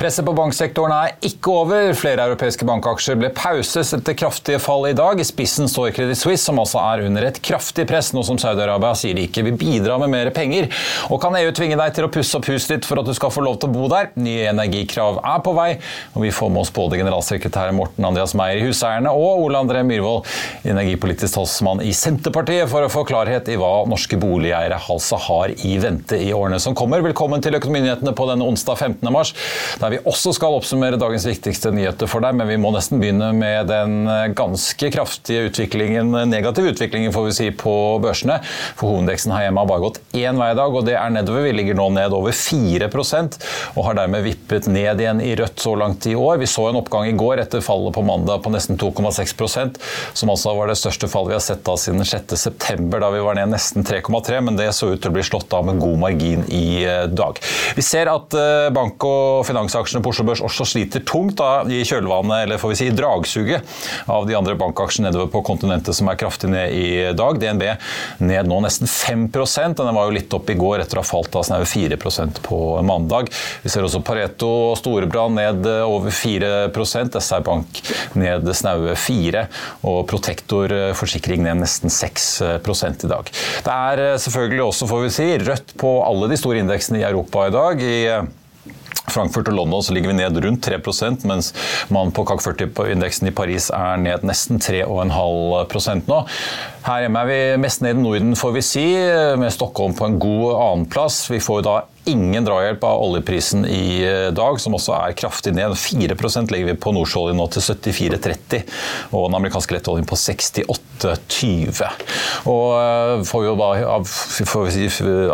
Presset på banksektoren er ikke over. Flere europeiske bankaksjer ble pauses etter kraftige fall i dag. I spissen står Credit Suisse, som altså er under et kraftig press, nå som Saudi-Arabia sier de ikke vil bidra med mer penger. Og kan EU tvinge deg til å pusse opp huset ditt for at du skal få lov til å bo der? Nye energikrav er på vei, og vi får med oss både generalsekretær Morten Andreas Meyer i Huseierne og Ole André Myhrvold, energipolitisk talsmann i Senterpartiet, for å få klarhet i hva norske boligeiere altså har i vente i årene som kommer. Velkommen til Økonominyhetene på denne onsdag 15. mars. Der vi også skal oppsummere dagens viktigste nyheter for deg, men vi må nesten begynne med den ganske kraftige utviklingen, negative utviklingen får vi si, på børsene. For hovedindeksen her hjemme har bare gått én vei i dag, og det er nedover. Vi ligger nå ned over 4% og har dermed vippet ned igjen i rødt så langt i år. Vi så en oppgang i går etter fallet på mandag på nesten 2,6% som altså var det største fallet vi har sett da siden 6.9, da vi var ned nesten 3,3, men det så ut til å bli slått av med god margin i dag. Vi ser at bank- og finansaksjer aksjene på Oslo Børs også sliter tungt da, i kjølvannet, eller får vi si dragsuget, av de andre bankaksjene nedover på kontinentet som er kraftig ned i dag. DNB ned nå nesten 5% Den var jo litt opp i går etter å ha falt av snaue 4 på mandag. Vi ser også Pareto og Storebrand ned over 4% SR Bank ned snaue 4 og Protektor forsikring ned nesten 6 i dag. Det er selvfølgelig også, får vi si, rødt på alle de store indeksene i Europa i dag. i Frankfurt og London så ligger vi ned rundt 3% mens man på CAC 40-indeksen i Paris er ned nesten 3,5% nå. Her hjemme er vi mest ned i Norden, får vi si, med Stockholm på en god annenplass. Vi får da ingen drahjelp av oljeprisen i dag, som også er kraftig ned. 4 legger vi på nordsjøoljen nå til 74,30, og den amerikanske lettoljen på 68,20. Og får vi jo da av, si,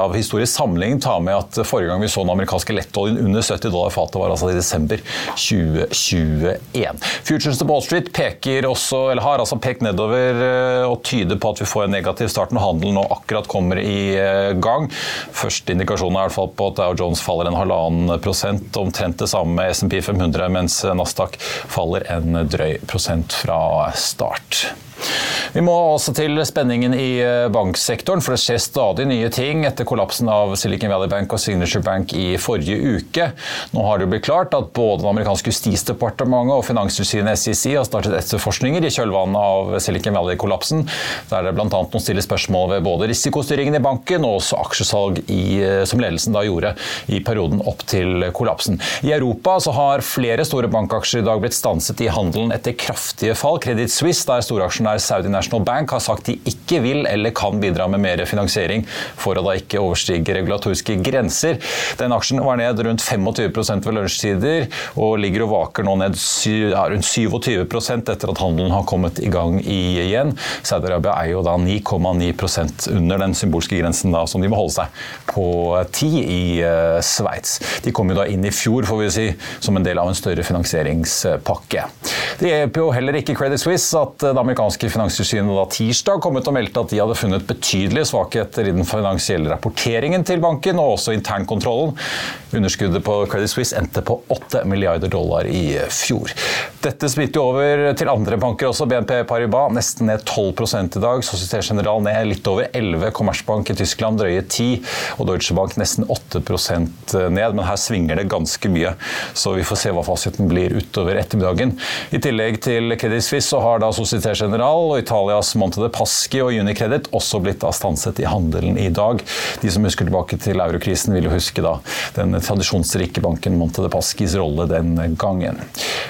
av historisk sammenligning ta med at forrige gang vi så den amerikanske lettoljen under 70 dollar fatet, var altså i desember 2021. Futures til Wall Street peker også, eller har altså pekt nedover og tyder på at vi får en negativ start når handelen nå akkurat kommer i gang. Første indikasjonen er i hvert fall på at Dow Jones faller en halvannen prosent, omtrent det samme med SMP 500, mens Nasdaq faller en drøy prosent fra start. Vi må også til spenningen i banksektoren, for det skjer stadig nye ting etter kollapsen av Silicon Valley Bank og Signature Bank i forrige uke. Nå har det blitt klart at både det amerikanske justisdepartementet og finanstilsynet SEC har startet etterforskninger i kjølvannet av Silicon Valley-kollapsen, der det bl.a. nå stiller spørsmål ved både risikostyringen i banken og også aksjesalg i, som ledelsen da gjorde i perioden opp til kollapsen. I Europa så har flere store bankaksjer i dag blitt stanset i handelen etter kraftige fall. Credit Suisse, der storaksjonær Saudi National Bank har sagt de ikke vil eller kan bidra med mer finansiering for å da ikke overstige regulatoriske grenser. Den aksjen var ned rundt 25% ved lunsjtider og ligger og vaker nå ned ja, rundt 27% etter at handelen har kommet i gang igjen. Saudi-Arabia er jo da 9,9% under den symbolske grensen da, som de må holde seg på 10 i uh, Sveits. De kom jo da inn i fjor får vi si, som en del av en større finansieringspakke. Det hjelper jo heller ikke Credit Suisse at det amerikanske finanstilsynet da tirsdag kom ut og meldte at de hadde funnet betydelige svakheter i den finansielle rapporteringen til banken og også internkontrollen. Underskuddet på Credit Suisse endte på 8 milliarder dollar i fjor. Dette smitter over til andre banker også. BNP Paribas nesten ned 12 i dag. Societe General ned litt over 11. Kommersbank i Tyskland drøye 10. Og Deutsche Bank nesten 8 8 ned, men her svinger det ganske mye. Så vi får se hva fasiten blir utover ettermiddagen. I tillegg til Credit Suisse så har da Societe General og Italias Monte de Paschi og Unicredit også blitt stanset i handelen i dag. De som husker tilbake til eurokrisen, vil jo huske da den tradisjonsrike banken Monte de Paschis rolle den gangen.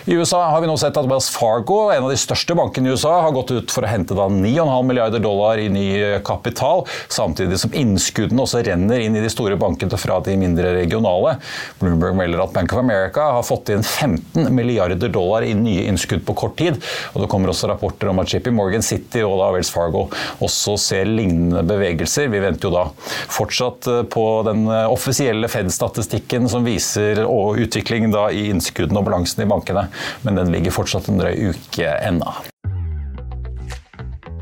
I USA har vi nå sett at Wells Fargo, en av de største bankene i USA, har gått ut for å hente da 9,5 milliarder dollar i ny kapital, samtidig som innskuddene også renner inn i de store bankene fra de mindre regionale. Bloomberg melder at Bank of America har fått inn 15 milliarder dollar i nye innskudd på kort tid. og Det kommer også rapporter om at JP Morgan City og da Wells Fargo også ser lignende bevegelser. Vi venter jo da fortsatt eh, på den eh, offisielle Fed-statistikken som viser utviklingen da i innskuddene og balansen i bankene, men den ligger fortsatt en drøy uke ennå.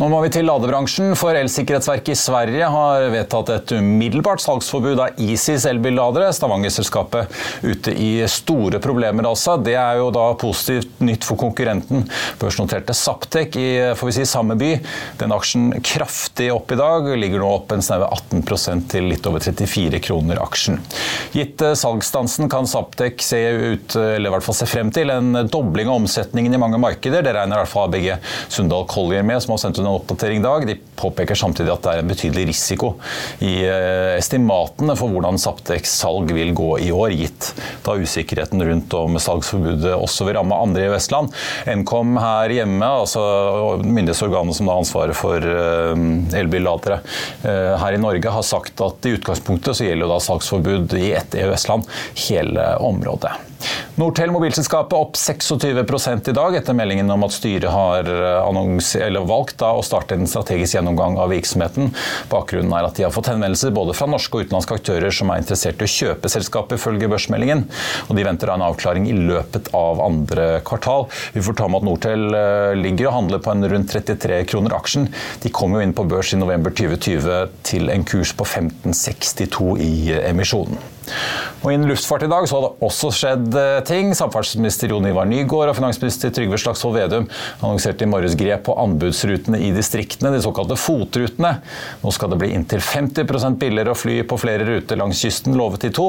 Nå må vi til ladebransjen, for Elsikkerhetsverket i Sverige har vedtatt et umiddelbart salgsforbud av Isis elbilladere. Stavanger-selskapet ute i store problemer, altså. Det er jo da positivt nytt for konkurrenten. Børsnoterte Saptek i får vi si, samme by. Den aksjen kraftig opp i dag, ligger nå opp en snaue 18% til litt over 34 kroner aksjen. Gitt eh, salgsstansen kan Saptek se ut, eller i hvert fall se frem til en dobling av omsetningen i mange markeder. Det regner i hvert fall ABG Sundal Collier med, som har sendt ut en oppdatering i dag. De påpeker samtidig at det er en betydelig risiko i eh, estimatene for hvordan Saptex salg vil gå i år, gitt da usikkerheten rundt om salgsforbudet også vil ramme andre i Vestland. Nkom her hjemme, altså myndighetsorganet som har ansvaret for eh, elbilladere eh, her i Norge, har sagt at i utgangspunktet så gjelder da salgsforbud i ett EØS-land hele området. Nortel mobilselskapet opp 26 i dag, etter meldingen om at styret har valgt å starte en strategisk gjennomgang av virksomheten. Bakgrunnen er at de har fått henvendelser både fra norske og utenlandske aktører som er interessert i å kjøpe selskapet, ifølge børsmeldingen. Og de venter en avklaring i løpet av andre kvartal. Vi får ta med at Nortel eh, ligger og handler på en rundt 33 kroner aksjen. De kom jo inn på børs i november 2020 til en kurs på 1562 i emisjonen. Og Innen luftfart i dag så har det også skjedd eh, ting. Samferdselsminister Jon Ivar Nygård og finansminister Trygve Slagsvold Vedum annonserte i morges grep på anbudsrutene i distriktene, de såkalte FOT-rutene. Nå skal det bli inntil 50% billigere å fly på flere ruter langs kysten, lovet de to.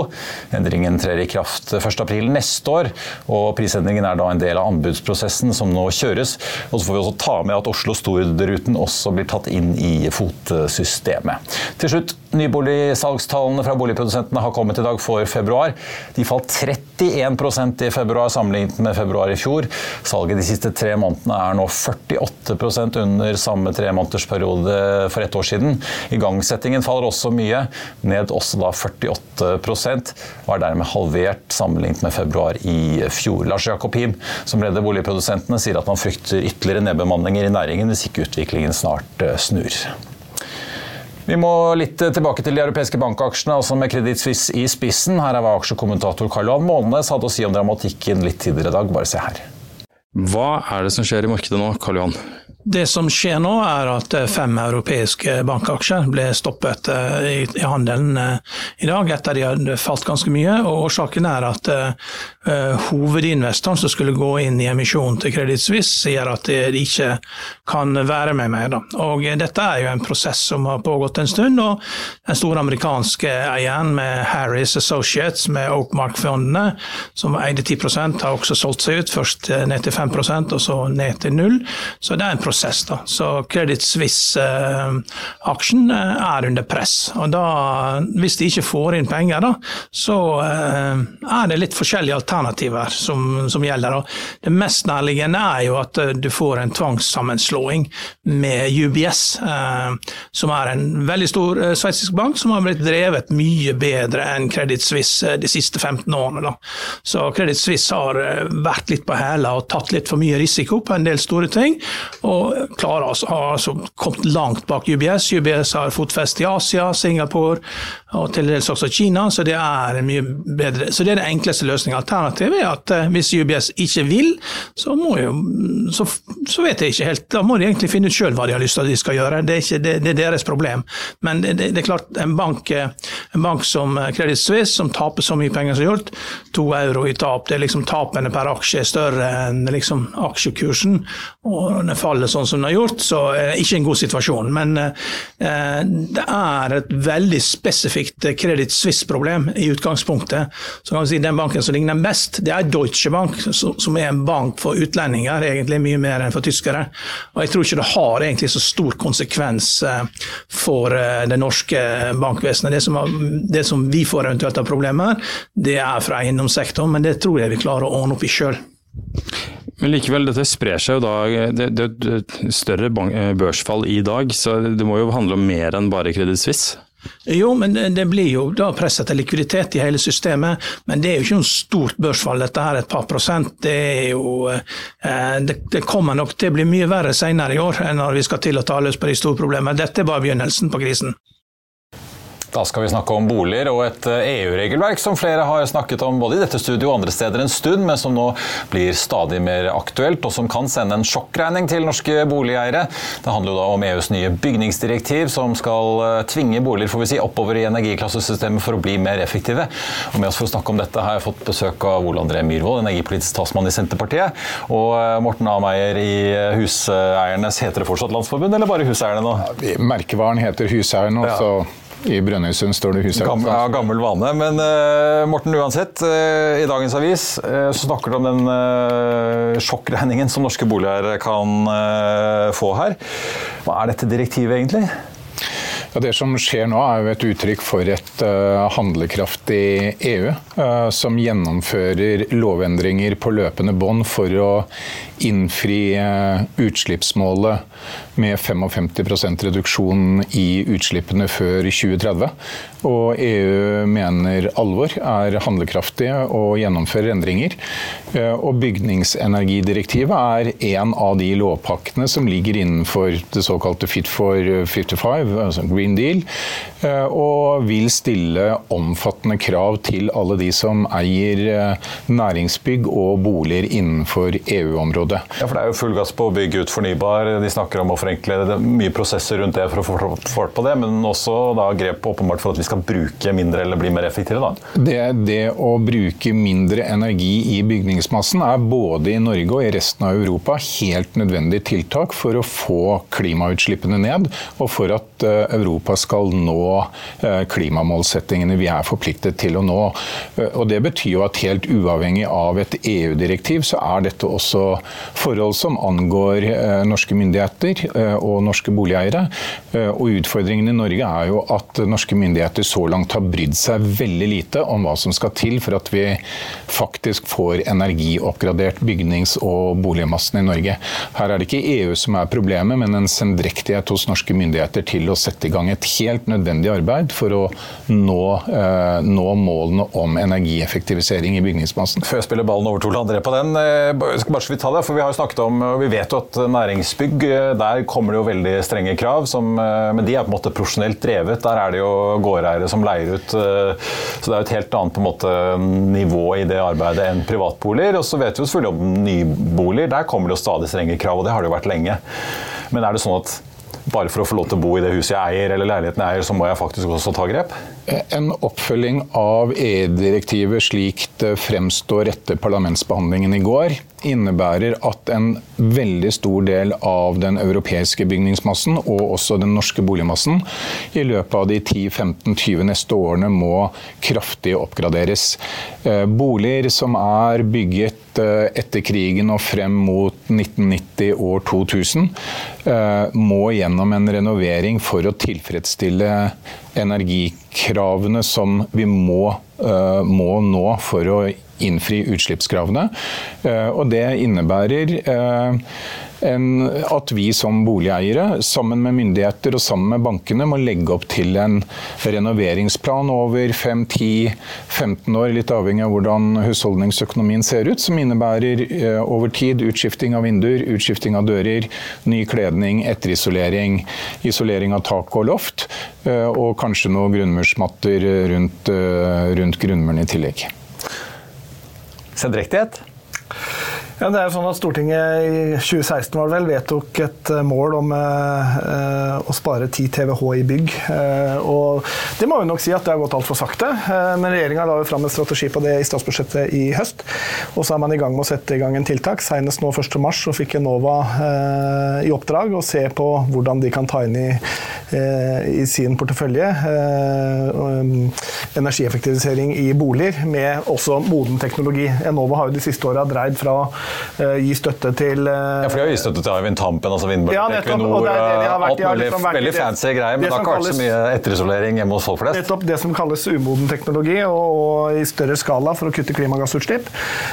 Endringen trer i kraft 1.4 neste år, og prisendringen er da en del av anbudsprosessen som nå kjøres. Og så får vi også ta med at Oslo-Stord-ruten også blir tatt inn i FOT-systemet. Til slutt, nyboligsalgstallene fra boligprodusentene har kommet i dag for februar. De falt 31% i februar sammenlignet med februar i fjor. Salget de siste tre månedene er nå 48% under samme tremånedersperiode for ett år siden. Igangsettingen faller også mye, ned også da 48 og er dermed halvert sammenlignet med februar i fjor. Lars Jakob Him, som leder boligprodusentene, sier at han frykter ytterligere nedbemanninger i næringen hvis ikke utviklingen snart eh, snur. Vi må litt tilbake til de europeiske bankaksjene, altså med Credit Suisse i spissen. Her er hva aksjekommentator Karl Johan Målnes hadde å si om dramatikken litt tidligere i dag. Bare se her. Hva er det som skjer i markedet nå, Karl Johan? Det som skjer nå, er at eh, fem europeiske bankaksjer ble stoppet eh, i handelen eh, i dag, etter de hadde falt ganske mye. og Årsaken er at hovedinvestoren som skulle gå inn i emisjonen til Credit Suisse, sier at de ikke kan være med mer. Og Dette er jo en prosess som har pågått en stund. og Den store amerikanske eieren med Harris Associates, med Oakmark-fondene, som eide 10 har også solgt seg ut. Først ned til 5 og så ned til null. Så det er en prosess. Da. Så Credit Suisse-aksjen eh, er under press. Og da, hvis de ikke får inn penger, da, så eh, er det litt forskjellige alternativer som, som gjelder. Og det mest nærliggende er jo at eh, du får en tvangssammenslåing med UBS, som er en veldig stor sveitsisk bank som har blitt drevet mye bedre enn Credit Suisse de siste 15 årene. Da. Så Credit Suisse har vært litt på hæla og tatt litt for mye risiko på en del store ting, og klarer altså, har altså kommet langt bak UBS. UBS har fotfeste i Asia, Singapore og til dels også Kina, så det er mye bedre. Så det er den enkleste løsningen. Alternativet er at uh, hvis UBS ikke vil, så, må jo, så, så, vet jeg ikke helt. Da må de egentlig finne ut sjøl hva de har lyst til at de skal gjøre. Det er, ikke, det, det er deres problem. Men det, det, er klart, en bank, eh, en bank som Credit Suisse, som taper så mye penger som gjort, to euro i tap, det er liksom tapene per aksje er større enn liksom aksjekursen. Og den faller sånn som den har gjort, så er det ikke en god situasjon. Men eh, det er et veldig spesifikt spesifikt Credit Suisse-problem i utgangspunktet. Så kan vi si Den banken som ligner mest, det er Deutsche Bank, som er en bank for utlendinger, egentlig mye mer enn for tyskere. Og Jeg tror ikke det har egentlig så stor konsekvens eh, for eh, det norske bankvesenet. Det som, det som vi får eventuelt av problemer, det er fra eiendomssektoren, men det tror jeg vi klarer å ordne opp i sjøl. Men likevel, dette sprer seg jo da. Det er et større børsfall i dag, så det må jo handle om mer enn bare Credit Suisse? Jo, men det blir jo da presset til likviditet i hele systemet. Men det er jo ikke noe stort børsfall, dette her et par prosent. Det er jo eh, det, det, kommer nok til å bli mye verre senere i år når vi skal til å ta løs på de store problemene. Dette er bare begynnelsen på krisen. Da skal vi snakke om boliger og et EU-regelverk eh, som flere har snakket om både i dette studioet og andre steder en stund, men som nå blir stadig mer aktuelt, og som kan sende en sjokkregning til norske boligeiere. Det handler jo da om EUs nye bygningsdirektiv, som skal eh, tvinge boliger får vi si, oppover i energiklassesystemet for å bli mer effektive. Og Med oss for å snakke om dette har jeg fått besøk av Ole André Myhrvold, energipolitisk talsmann i Senterpartiet, og eh, Morten A. Meyer i Huseiernes. Heter det fortsatt Landsforbund, eller bare Huseierne nå? Merkevaren heter Huseierne, ja. I Brønnøysund står det huset. Gammel, ja, gammel vane. Men uh, Morten, uansett. Uh, I dagens avis uh, så snakker du om den sjokkregningen som norske boligeiere kan få her. Hva er dette direktivet egentlig? Ja, det som skjer nå, er jo et uttrykk for et uh, handlekraftig EU, uh, som gjennomfører lovendringer på løpende bånd for å innfri uh, utslippsmålet med 55 reduksjon i utslippene før 2030. Og EU mener alvor, er handlekraftige og gjennomfører endringer. Og bygningsenergidirektivet er en av de lovpakkene som ligger innenfor det såkalte Fit for 55, altså Green Deal, eh, og vil stille omfattende krav til alle de som eier eh, næringsbygg og boliger innenfor EU-området. Ja, for Det er jo full gass på å bygge ut fornybar. De snakker om å forenkle mye prosesser rundt det for å få fart på det, men også da grep åpenbart for at vi skal bruke mindre eller bli mer effektive. da. Det, det å bruke mindre energi i bygningsmassen er både i Norge og i resten av Europa helt nødvendig tiltak for å få klimautslippene ned, og for at eh, Europa skal nå eh, klimamålsettingene vi er forpliktet til å nå. Eh, og Det betyr jo at helt uavhengig av et EU-direktiv, så er dette også forhold som angår norske myndigheter og norske boligeiere. Og Utfordringen i Norge er jo at norske myndigheter så langt har brydd seg veldig lite om hva som skal til for at vi faktisk får energioppgradert bygnings- og boligmassen i Norge. Her er det ikke EU som er problemet, men en sendrektighet hos norske myndigheter til å sette i gang et helt nødvendig arbeid for å nå, eh, nå målene om energieffektivisering i bygningsmassen. Før jeg spiller ballen over til André på den, eh, bare så vidt ta det, for vi har jo snakket om, og vi vet jo at næringsbygg, eh, der kommer det jo veldig strenge krav, som, men de er på en måte profesjonelt drevet. Der er det jo gårdeiere som leier ut, så det er jo et helt annet på en måte nivå i det arbeidet enn privatboliger. Og så vet vi jo selvfølgelig om nyboliger, der kommer det jo stadig strenge krav, og det har det jo vært lenge. Men er det sånn at bare for å få lov til å bo i det huset jeg eier, eller leiligheten jeg eier, så må jeg faktisk også ta grep? En oppfølging av EU-direktivet slik det fremstår etter parlamentsbehandlingen i går, innebærer at en veldig stor del av den europeiske bygningsmassen, og også den norske boligmassen, i løpet av de 10-15-20 neste årene må kraftig oppgraderes. Eh, boliger som er bygget eh, etter krigen og frem mot 1990 år 2000, eh, må gjennom en renovering for å tilfredsstille energikravene som vi må, må nå for å innfri utslippskravene. Eh, og det innebærer eh, at vi som boligeiere, sammen med myndigheter og sammen med bankene, må legge opp til en renoveringsplan over 5-10-15 år, litt avhengig av hvordan husholdningsøkonomien ser ut, som innebærer eh, over tid utskifting av vinduer, utskifting av dører, ny kledning, etterisolering, isolering av tak og loft, og kanskje noen grunnmursmatter rundt, rundt grunnmuren i tillegg. Sendrektighet? Ja, det er jo sånn at Stortinget i 2016 var det vel, vedtok et eh, mål om eh, å spare 10 TWh i bygg. Eh, og Det må vi nok si at det har gått altfor sakte. Eh, men regjeringa la jo fram en strategi på det i statsbudsjettet i høst. Og så er man i gang med å sette i gang en tiltak. Senest nå 1.3 så fikk Enova eh, i oppdrag å se på hvordan de kan ta inn i, eh, i sin portefølje energieffektivisering i boliger med også moden teknologi. Enova har jo de siste åra dreid fra gi støtte til uh, Ja, for de har gitt støtte til Eivind Tampen, altså Vindmøller, Ja, Equinor, alt mulig. liksom Veldig det- fancy greier, men det det har ikke vært så mye etterisolering hjemme hos folk flest. Nettopp det som kalles umoden teknologi, og, og i større skala for å kutte klimagassutslipp.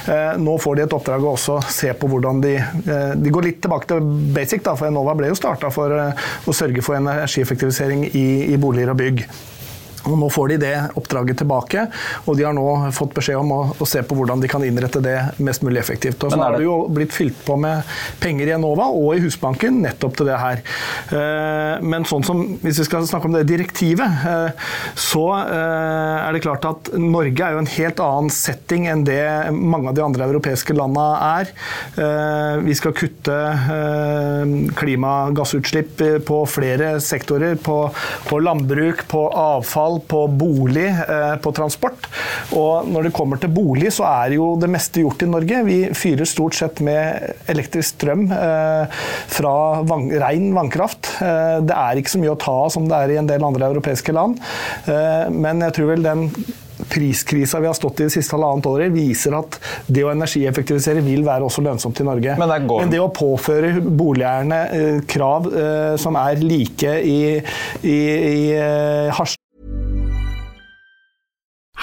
Eh, nå får de et oppdrag å også se på hvordan de eh, De går litt tilbake til basic, da, for Enova ble jo starta for eh, å sørge for energieffektivisering i, i boliger og bygg. Og Nå får de det oppdraget tilbake, og de har nå fått beskjed om å, å se på hvordan de kan innrette det mest mulig effektivt. Og så har det- jo blitt fylt på med penger i Enova og i Husbanken nettopp til det her. Eh, Men sånn som, hvis vi skal snakke om det direktivet, eh, så eh, er det klart at Norge er jo en helt annen setting enn det mange av de andre europeiske landene er. Eh, Vi skal kutte klimagassutslipp på flere sektorer. På, på landbruk, på avfall, på bolig, eh, på transport. Og når det kommer til bolig, så er jo det meste gjort i Norge. Vi fyrer stort sett med elektrisk strøm eh, fra van ren vannkraft. Eh, det er ikke så mye å ta av som det er i en del andre europeiske land. Men jeg tror vel den priskrisa vi har stått i det siste halvannet året, viser at det å energieffektivisere vil være også lønnsomt i Norge. Men det Men det å påføre boligeierne eh, krav eh, som er like i, i, i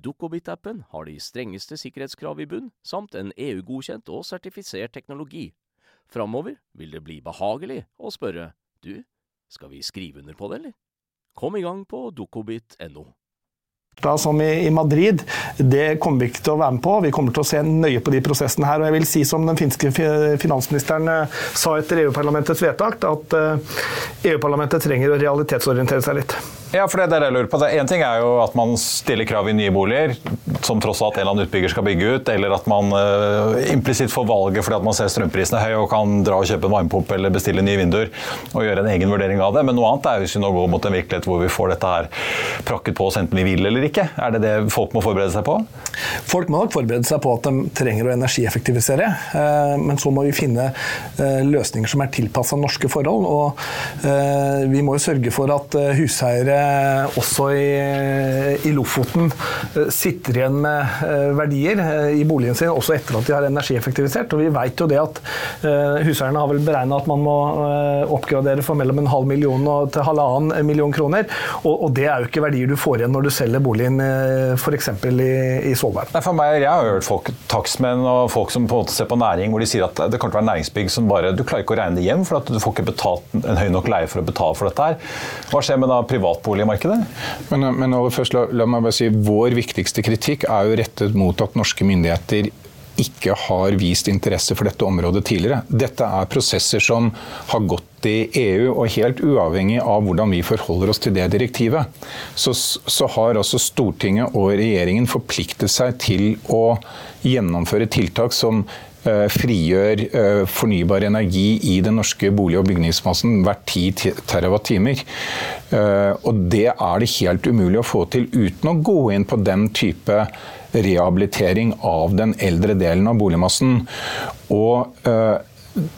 Dukkobit-appen har de strengeste sikkerhetskrav i bunn, samt en EU-godkjent og sertifisert teknologi. Framover vil det bli behagelig å spørre du, skal vi skrive under på det, eller? Kom i gang på dukkobit.no. som i, Madrid, det kommer vi ikke til å være med på. Vi kommer til å se nøye på de prosessene her. Og jeg vil si som den finske finansministeren eh, sa etter EU-parlamentets vedtak, at eh, EU-parlamentet trenger å realitetsorientere seg litt. Ja, for det er det jeg lurer på. En ting er jo at man stiller krav i nye boliger, som tross alt en eller annen utbygger skal bygge ut, eller at man uh, implisitt får valget fordi at man ser strømprisene høye og kan dra og kjøpe en varmepumpe eller bestille nye vinduer og gjøre en egen vurdering av det. Men noe annet er hvis vi nå går mot en virkelighet hvor vi får dette her prakket på oss enten vi vil eller ikke. Er det det folk må forberede seg på? Folk må nok forberede seg på at de trenger å energieffektivisere, eh, men så må vi finne eh, løsninger som er tilpassa norske forhold. Og vi må jo sørge for at huseiere også i, i, Lofoten sitter igjen med verdier i boligen sin også etter at de har energieffektivisert. Og vi vet jo det at huseierne har vel beregna at man må oppgradere for mellom en halv million og til halvannen million kroner. Og, og, det er jo ikke verdier du får igjen når du selger boligen f.eks. i, i Svolvær. For meg, jeg har hørt folk, takstmenn og folk som på en måte ser på næring, hvor de sier at det kan være næringsbygg som bare Du klarer ikke å regne det hjem, for at du får ikke betalt en høy nok leie for å betale for dette her. Hva skjer med da privatboligmarkedet? Men, men først, la, la, meg bare si, Vår viktigste kritikk er jo rettet mot at norske myndigheter ikke har vist interesse for dette området tidligere. Dette er prosesser som har gått i EU, og helt uavhengig av hvordan vi forholder oss til det direktivet, så, så har altså Stortinget og regjeringen forpliktet seg til å gjennomføre tiltak som frigjør eh, fornybar energi i den norske bolig- og bygningsmassen hvert 10 TWh. Eh, og det er det helt umulig å få til uten å gå inn på den type rehabilitering av den eldre delen av boligmassen. Og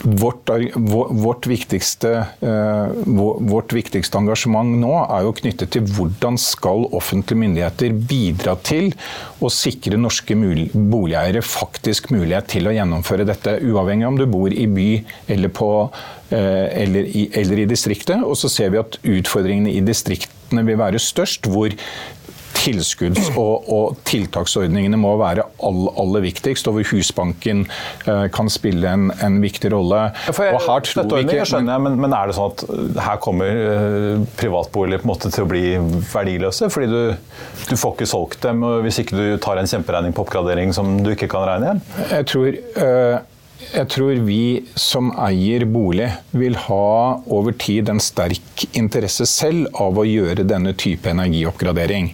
Vårt, vårt, viktigste, uh, vårt, viktigste, engasjement nå er jo knyttet til hvordan skal offentlige myndigheter bidra til å sikre norske boligeiere faktisk mulighet til å gjennomføre dette, uavhengig om du bor i by eller, på, uh, eller, i, eller i distriktet. Og så ser vi at utfordringene i distriktene vil være størst, hvor tilskudds- og, og, tiltaksordningene må være aller, aller viktigst, og hvor Husbanken uh, kan spille en, en viktig rolle. Jeg, og her tror vi ikke, skjønner jeg, men, men, er det sånn at eh, her kommer uh, privatboliger på en måte til å bli verdiløse? Fordi du, du får ikke solgt dem hvis ikke du tar en kjemperegning på oppgradering som du ikke kan regne igjen? Jeg tror... Uh, jeg tror vi som eier bolig vil ha over tid en sterk interesse selv av å gjøre denne type energioppgradering.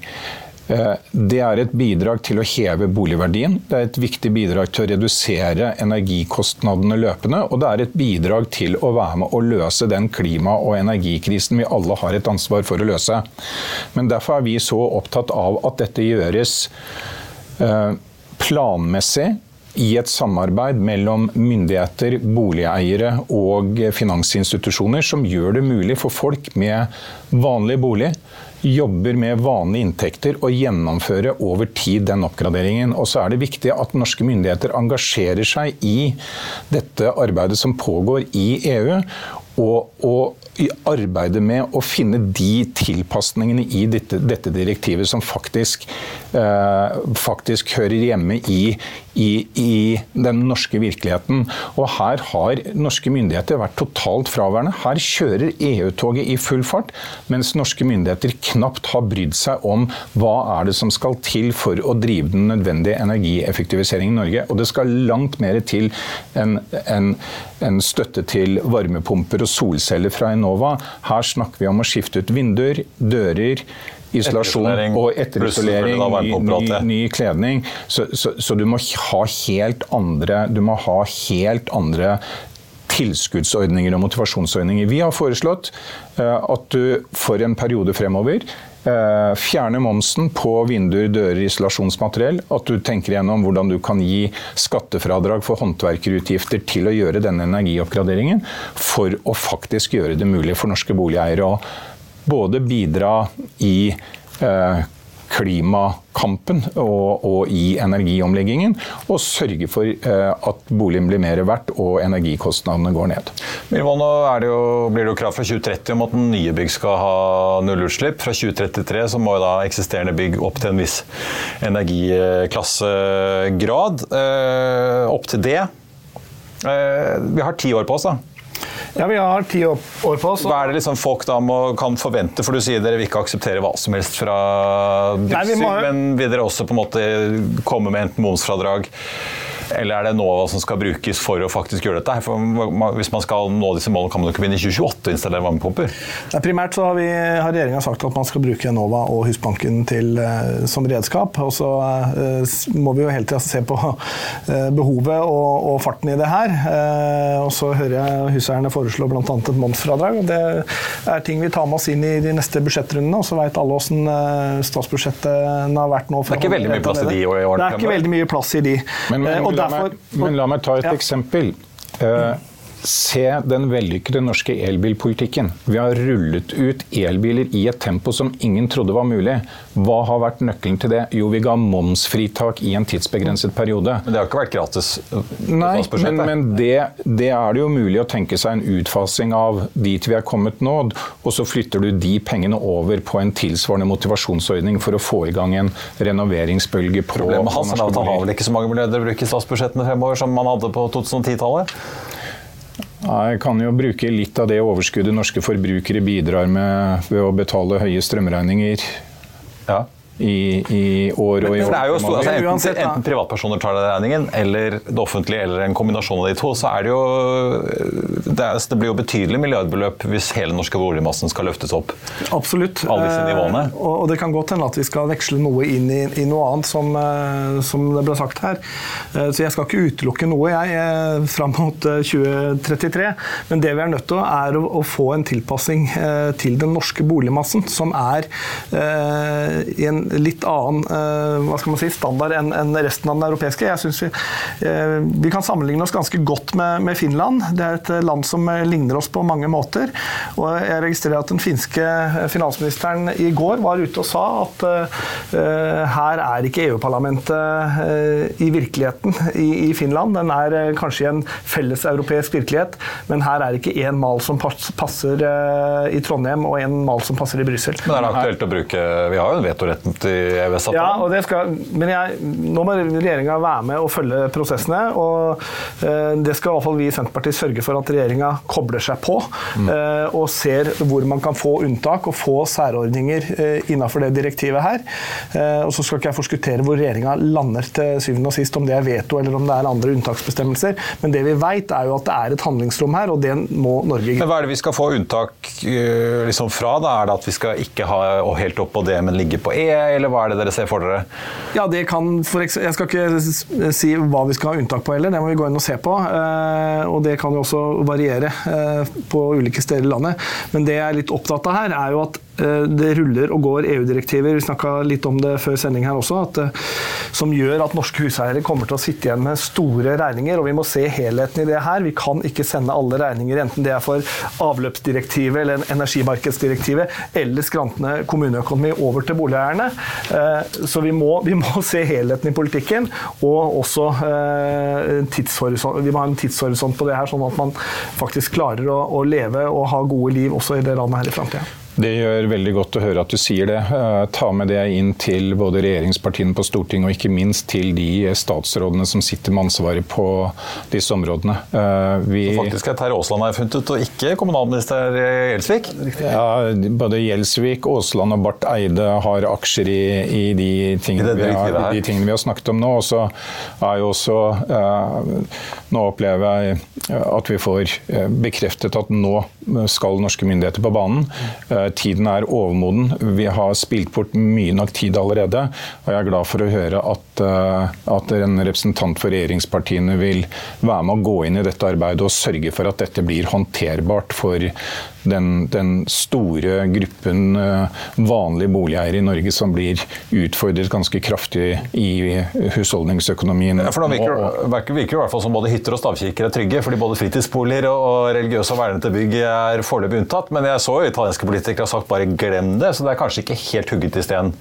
Eh, det er et bidrag til å heve boligverdien, det er et viktig bidrag til å redusere energikostnadene løpende, og det er et bidrag til å være med å løse den klima- og energikrisen vi alle har et ansvar for å løse. Men derfor er vi så opptatt av at dette gjøres eh, planmessig i et samarbeid mellom myndigheter, boligeiere og finansinstitusjoner som gjør det mulig for folk med vanlig bolig jobber med vanlige inntekter og gjennomføre over tid den oppgraderingen. Og så er det viktig at norske myndigheter engasjerer seg i dette arbeidet som pågår i EU. Og, og arbeide med å finne de tilpasningene i dette, dette direktivet som faktisk, eh, faktisk hører hjemme i, i, i, den norske virkeligheten. Og her har norske myndigheter vært totalt fraværende. Her kjører EU-toget i full fart, mens norske myndigheter knapt har brydd seg om hva er det som skal til for å drive den nødvendige energieffektiviseringen i Norge. Og det skal langt mer til enn en, en støtte til varmepumper og solceller fra Enova. Her snakker vi om å skifte ut vinduer, dører, isolasjon og etterisolering, ny, ny, kledning. Så, så, så, du må ha helt andre, du må ha helt andre tilskuddsordninger og motivasjonsordninger. Vi har foreslått uh, at du for en periode fremover uh, fjerner momsen på vinduer, dører, isolasjonsmateriell. At du tenker gjennom hvordan du kan gi skattefradrag for håndverkerutgifter til å gjøre denne energioppgraderingen, for å faktisk gjøre det mulig for norske boligeiere å både bidra i eh, klimakampen og, og, i energiomleggingen, og sørge for eh, at boligen blir mer verdt og energikostnadene går ned. Milvold, nå det jo, blir det jo krav fra 2030 om at nye bygg skal ha nullutslipp. Fra 2033 så må jo da eksisterende bygg opp til en viss energiklassegrad. Eh, opp til det. Eh, vi har ti år på oss, da. Ja, vi har ti år på oss. Hva er det liksom folk da må, kan forvente? For du sier dere vil ikke akseptere hva som helst fra Dixie, men vil dere også på en måte komme med enten momsfradrag eller er det Nova som skal brukes for å faktisk gjøre dette? For hvis man skal nå disse målene, kan man ikke begynne i 2028 å installere varmepumper? primært så har, vi, har regjeringa sagt at man skal bruke Enova og Husbanken til, uh, som redskap. Og så uh, må vi jo hele tida se på uh, behovet og, og, farten i det her. og så hører jeg huseierne foreslå bl.a. et momsfradrag. og Det er ting vi tar med oss inn i de neste budsjettrundene. Og så veit alle åssen statsbudsjettet har vært nå. Det er ikke veldig mye plass i de i årene? Det er ikke veldig mye plass i de. Men, men, la meg, men la meg ta et ja. eksempel. Uh, Se den vellykkede norske elbilpolitikken. Vi har rullet ut elbiler i et tempo som ingen trodde var mulig. Hva har vært nøkkelen til det? Jo, vi ga momsfritak i en tidsbegrenset periode. Men det har ikke vært gratis? Nei, men, men det, det, er det jo mulig å tenke seg en utfasing av dit vi er kommet nå. Og så flytter du de pengene over på en tilsvarende motivasjonsordning for å få i gang en renoveringsbølge på Problemet hans er at han har vel ikke så mange milliarder å bruke i statsbudsjettene fremover som man hadde på 2010-tallet? Jeg kan jo bruke litt av det overskuddet norske forbrukere bidrar med ved å betale høye strømregninger. Ja i, i år og i år. Det er jo stor, altså, enten, enten, privatpersoner tar den regningen, eller det offentlige, eller en kombinasjon av de to, så er det jo Det, er, det blir jo betydelig milliardbeløp hvis hele den norske boligmassen skal løftes opp. Absolutt. Alle disse nivåene. Eh, og, det kan godt hende at vi skal veksle noe inn i, i noe annet, som, eh, som, det ble sagt her. Eh, så jeg skal ikke utelukke noe, jeg, fram mot 2033. Men det vi er nødt til, er å, å få en tilpassing til den norske boligmassen, som er i en litt annen eh, hva skal man si, standard enn en resten av den europeiske. Jeg synes vi, eh, vi kan sammenligne oss ganske godt med, med, Finland. Det er et land som ligner oss på mange måter. Og jeg registrerer at den finske finansministeren i går var ute og sa at uh, her er ikke EU-parlamentet uh, i virkeligheten i, i, Finland. Den er uh, kanskje i en felles europeisk virkelighet, men her er ikke én mal som passer i Trondheim og en mal som passer i Brussel. Men er det aktuelt å bruke Vi har jo en vetoretten i EØS-avtalen. Ja, og det skal, men jeg, nå må regjeringa være med og følge prosessene. og eh, Det skal i hvert fall vi i Senterpartiet sørge for at regjeringa kobler seg på. Mm. Eh, og ser hvor man kan få unntak og få særordninger eh, innenfor det direktivet her. Eh, og Så skal ikke jeg forskuttere hvor regjeringa lander til syvende og sist, om det er veto eller om det er andre unntaksbestemmelser. Men det vi vet er jo at det er et handlingsrom her, og det må Norge Men Hva er det vi skal få unntak liksom fra? da? Er det at vi skal ikke ha helt opp på det, men ligge på E? Eller hva er det dere ser for dere? Ja, det kan for Jeg skal ikke si hva vi skal ha unntak på heller, det må vi gå inn og se på. Eh, og det kan jo også variere eh, på ulike steder i landet. Men det jeg er litt opptatt av her, er jo at det ruller og går EU-direktiver, vi snakka litt om det før sending her også, at, eh, som gjør at norske huseiere kommer til å sitte igjen med store regninger. og Vi må se helheten i det her. Vi kan ikke sende alle regninger, enten det er for avløpsdirektivet eller energimarkedsdirektivet eller skrantende kommuneøkonomi, over til boligeierne. Eh, så vi må, vi må se helheten i politikken, og også vi må ha en tidshorisont på det her, sånn at man faktisk klarer å, å leve og ha gode liv også i det landet her i framtida. Det gjør veldig godt å høre at du sier det. Eh, ta med det inn til både regjeringspartiene på Stortinget og ikke minst til de statsrådene som sitter med ansvaret på disse områdene. Eh, vi... Så faktisk er Terje Aasland her funnet ut, og ikke kommunalminister Gjelsvik? Ja, både Gjelsvik, Aasland og Barth Eide har aksjer i, i de, tingene vi har, de tingene vi har snakket om nå. Og så er jo også eh, Nå opplever jeg at vi får bekreftet at nå skal norske myndigheter på banen. Tiden er overmoden. Vi har spilt bort mye nok tid allerede. Og jeg er glad for å høre at, eh, at en representant for regjeringspartiene vil være med å gå inn i dette arbeidet og sørge for at dette blir håndterbart for den, den store gruppen eh, vanlige boligeiere i Norge som blir utfordret ganske kraftig i husholdningsøkonomien. Ja, for Nå virker, virker, virker i hvert fall som både hytter og stavkirker er trygge, fordi både fritidsboliger og religiøse og vernede bygg er foreløpig unntatt. Men jeg så jo italienske politikere har sagt bare glem det, så det er kanskje ikke helt hugget i sten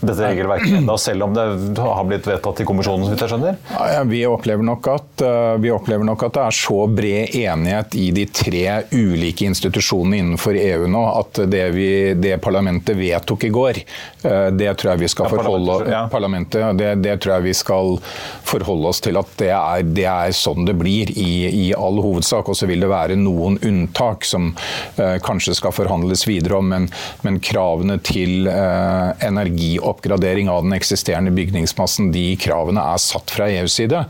dette regelverket enda, selv om det har blitt vedtatt i kommisjonen? hvis jeg skjønner? Ja, vi, opplever at, uh, vi, opplever nok at, det er så bred enighet i de tre ulike institusjonene innenfor EU nå at det, vi, det parlamentet vedtok i går, uh, det tror jeg vi skal forholde, ja, parlamentet, det, det, tror jeg vi skal forholde oss til at det er, det er sånn det blir i, i, all hovedsak. Og så vil det være noen unntak som uh, kanskje skal forhandles videre om, men, men kravene til energi oppgradering av den eksisterende bygningsmassen. De kravene er satt fra EUs side.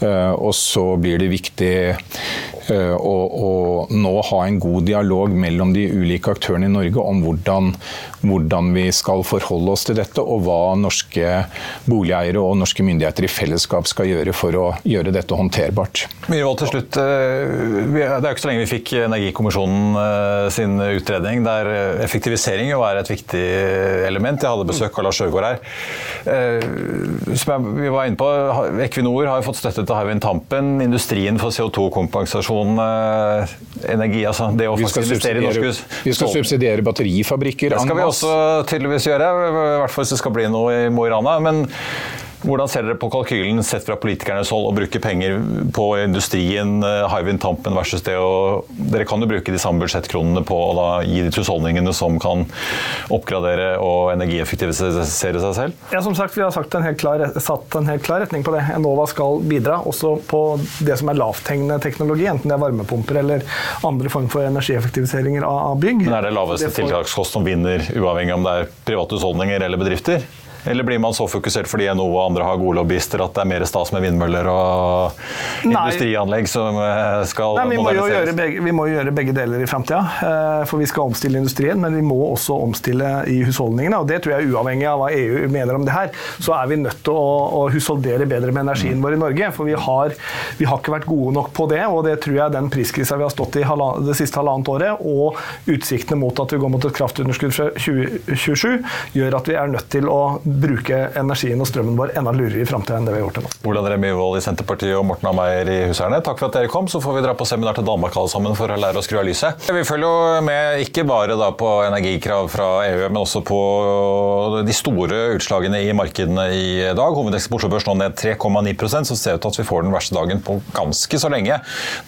Eh, og så blir det viktig eh, å, å nå ha en god dialog mellom de ulike aktørene i Norge om hvordan, hvordan, vi skal forholde oss til dette, og hva norske boligeiere og norske myndigheter i fellesskap skal gjøre for å gjøre dette håndterbart. Myhrvold, til slutt. Eh, det er ikke så lenge vi fikk Energikommisjonen sin utredning, der effektivisering jo er et viktig element. Jeg hadde besøk av Lars Sjøgaard her. Som vi var inne på, Equinor har fått støtte til Hywind Tampen, industrien for CO2-kompensasjon, eh, energi altså det å Vi skal, faktisk investere i norske hus. vi skal subsidiere batterifabrikker. Det skal vi også tydeligvis gjøre, i hvert fall hvis det skal bli noe i Mo i Rana. Hvordan ser dere på kalkylen sett fra politikernes hold å bruke penger på industrien, eh, Hywind Tampen versus det å Dere kan jo bruke de samme budsjettkronene på å da gi de husholdningene som kan oppgradere og energieffektivisere seg selv? Ja, som sagt, Vi har sagt en helt klar, satt en helt klar retning på det. Enova skal bidra også på det som er lavthengende teknologi, enten det er varmepumper eller andre form for energieffektiviseringer av bygg. Men er det laveste Det får- tiltakskost som vinner, uavhengig om det er private husholdninger eller bedrifter? Eller blir man så fokusert fordi NHO og andre har gode lobbyister at det er mer stas med vindmøller og Nei. industrianlegg som eh, skal Nei, vi, må jo gjøre begge, vi må jo gjøre begge deler i framtida. For vi skal omstille industrien, men vi må også omstille i husholdningene. Og det tror jeg uavhengig av hva EU mener om det her, så er vi nødt til å, å husholdere bedre med energien vår i Norge. For vi har, vi har ikke vært gode nok på det, og det tror jeg den priskrisa vi har stått i det siste halvannet året, og utsiktene mot at vi går mot et kraftunderskudd fra 2027, gjør at vi er nødt til å bruke energien og strømmen vår enda lurere i framtida enn det vi har gjort til nå. Olav Remi Myhrvold i Senterpartiet og Morten Ameier i Huseierne, takk for at dere kom. Så får vi dra på seminar til Danmark alle sammen for å lære å skru av lyset. Vi følger jo med ikke bare på energikrav fra EU, men også på de store utslagene i markedene i dag. Hovedindeksen på Oslo Børs nå ned 3,9% så ser det ut til at vi får den verste dagen på ganske så lenge.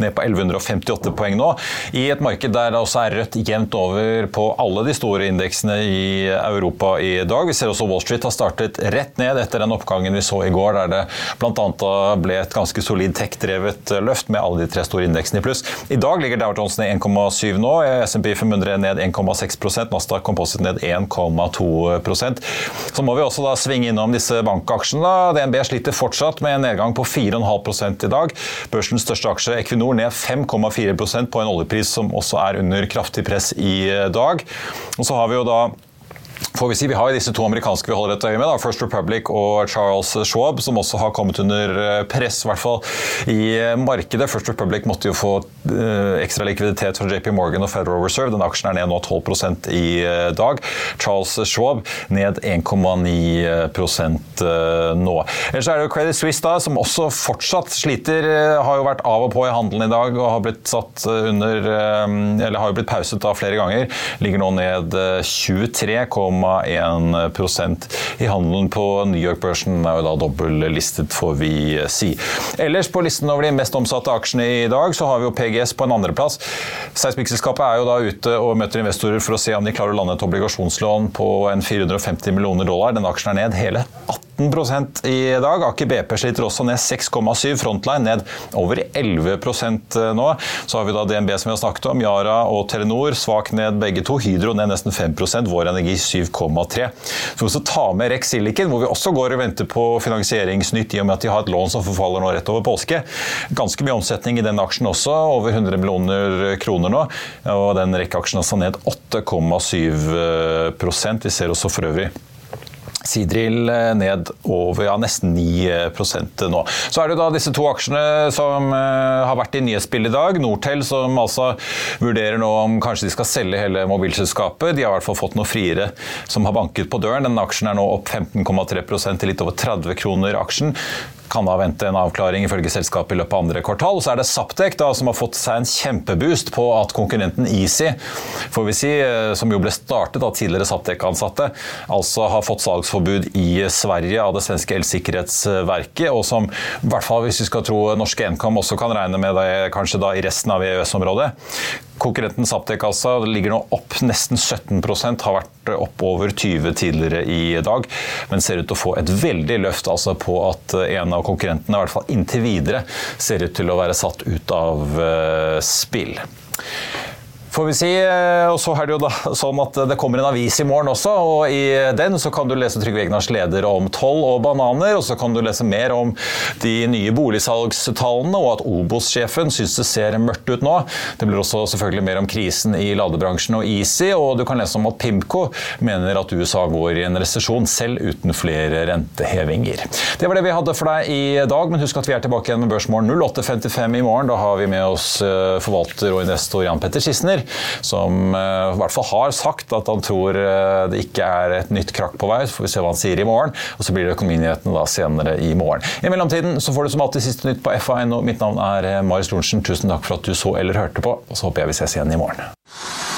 Ned på 1158 poeng nå. I et marked der det også er rødt jevnt over på alle de store indeksene i Europa i dag. Vi ser også Wall Street har startet rett ned etter den oppgangen vi så i går, der det bl.a. ble et ganske solid tech-drevet løft med alle de tre store indeksene i pluss. I dag ligger Dow Jones ned 1,7 nå, SMP 500 ned 1,6% Nasdaq Composite ned 1,2% Så må vi også da svinge innom disse bankaksjene. DNB sliter fortsatt med en nedgang på 4,5 i dag. Børsens største aksje, Equinor, ned 5,4% på en oljepris som også er under kraftig press i dag. Og så har vi jo da får vi si, vi har jo disse to amerikanske vi holder et øye med, da, First Republic og Charles Schwab, som også har kommet under eh, press, i hvert fall i eh, markedet. First Republic måtte jo få eh, ekstra likviditet fra JP Morgan og Federal Reserve. Den aksjen er ned nå 12 i dag. Charles Schwab ned 1,9 nå. Ellers er det jo Credit Suisse da, som også fortsatt sliter. Har jo vært av og på i handelen i dag og har blitt satt under Eller har jo blitt pauset da flere ganger. Ligger nå ned 23,5 0,1 i handelen på New York-børsen. Den er jo da dobbeltlistet, får vi eh, si. Ellers på listen over de mest omsatte aksjene i dag, så har vi jo PGS på en andreplass. Seismikkselskapet er jo da ute og møter investorer for å se om de klarer å lande et obligasjonslån på en 450 millioner dollar. Den aksjen er ned hele 18 i dag. Aker BP sliter også ned 6,7. Frontline ned over 11% nå. Så har vi da DNB som vi har snakket om, Yara og Telenor svak ned begge to. Hydro ned nesten 5% Vår Energi 7,3 Så vi også ta med Rex Silicon, hvor vi også går og venter på finansieringsnytt i og med at de har et lån som forfaller nå rett over påske. Ganske mye omsetning i den aksjen også, over 100 millioner kroner nå. Og den rekkeaksjen altså ned 8,7% Vi ser også for øvrig Sidril ned over ja, nesten 9% nå. Så er det da disse to aksjene som har vært i nyhetsbildet i dag. Nortel som altså vurderer nå om kanskje de skal selge hele mobilselskapet. De har i hvert fall fått noe friere som har banket på døren. Denne aksjen er nå opp 15,3% til litt over 30 kroner aksjen kan da vente en avklaring ifølge selskapet i løpet av andre kvartal. Så er det Saptek da, som har fått seg en kjempeboost på at konkurrenten Easy, får vi si, som jo ble startet av tidligere Saptek-ansatte, altså har fått salgsforbud i Sverige av det svenske elsikkerhetsverket, og som i hvert fall hvis vi skal tro norske Nkom også kan regne med det kanskje da i resten av EØS-området. Konkurrenten Saptek altså, ligger nå opp nesten 17% har vært opp over 20 tidligere i dag, men ser ut til å få et veldig løft altså på at en av konkurrentene, i hvert fall inntil videre, ser ut til å være satt ut av spill får vi si. Og så er det jo da sånn at det kommer en avis i morgen også, og i den så kan du lese Trygve Egnars leder om toll og bananer, og så kan du lese mer om de nye boligsalgstallene, og at Obos-sjefen syns det ser mørkt ut nå. Det blir også selvfølgelig mer om krisen i ladebransjen og Easy, og du kan lese om at Pimco mener at USA går i en resesjon, selv uten flere rentehevinger. Det var det vi hadde for deg i dag, men husk at vi er tilbake igjen med Børsmorgen 08.55 i morgen. Da har vi med oss forvalter og investor Jan Petter Skissener. som i hvert fall har sagt at han tror det ikke er et nytt krakk på vei. Så får vi se hva han sier i morgen. Og så blir det Økonominyhetene da senere i morgen. I mellomtiden så får du som alltid siste nytt på FA.no. Mitt navn er Marius Lorentzen. Tusen takk for at du så eller hørte på. Og så håper jeg vi ses igjen i morgen.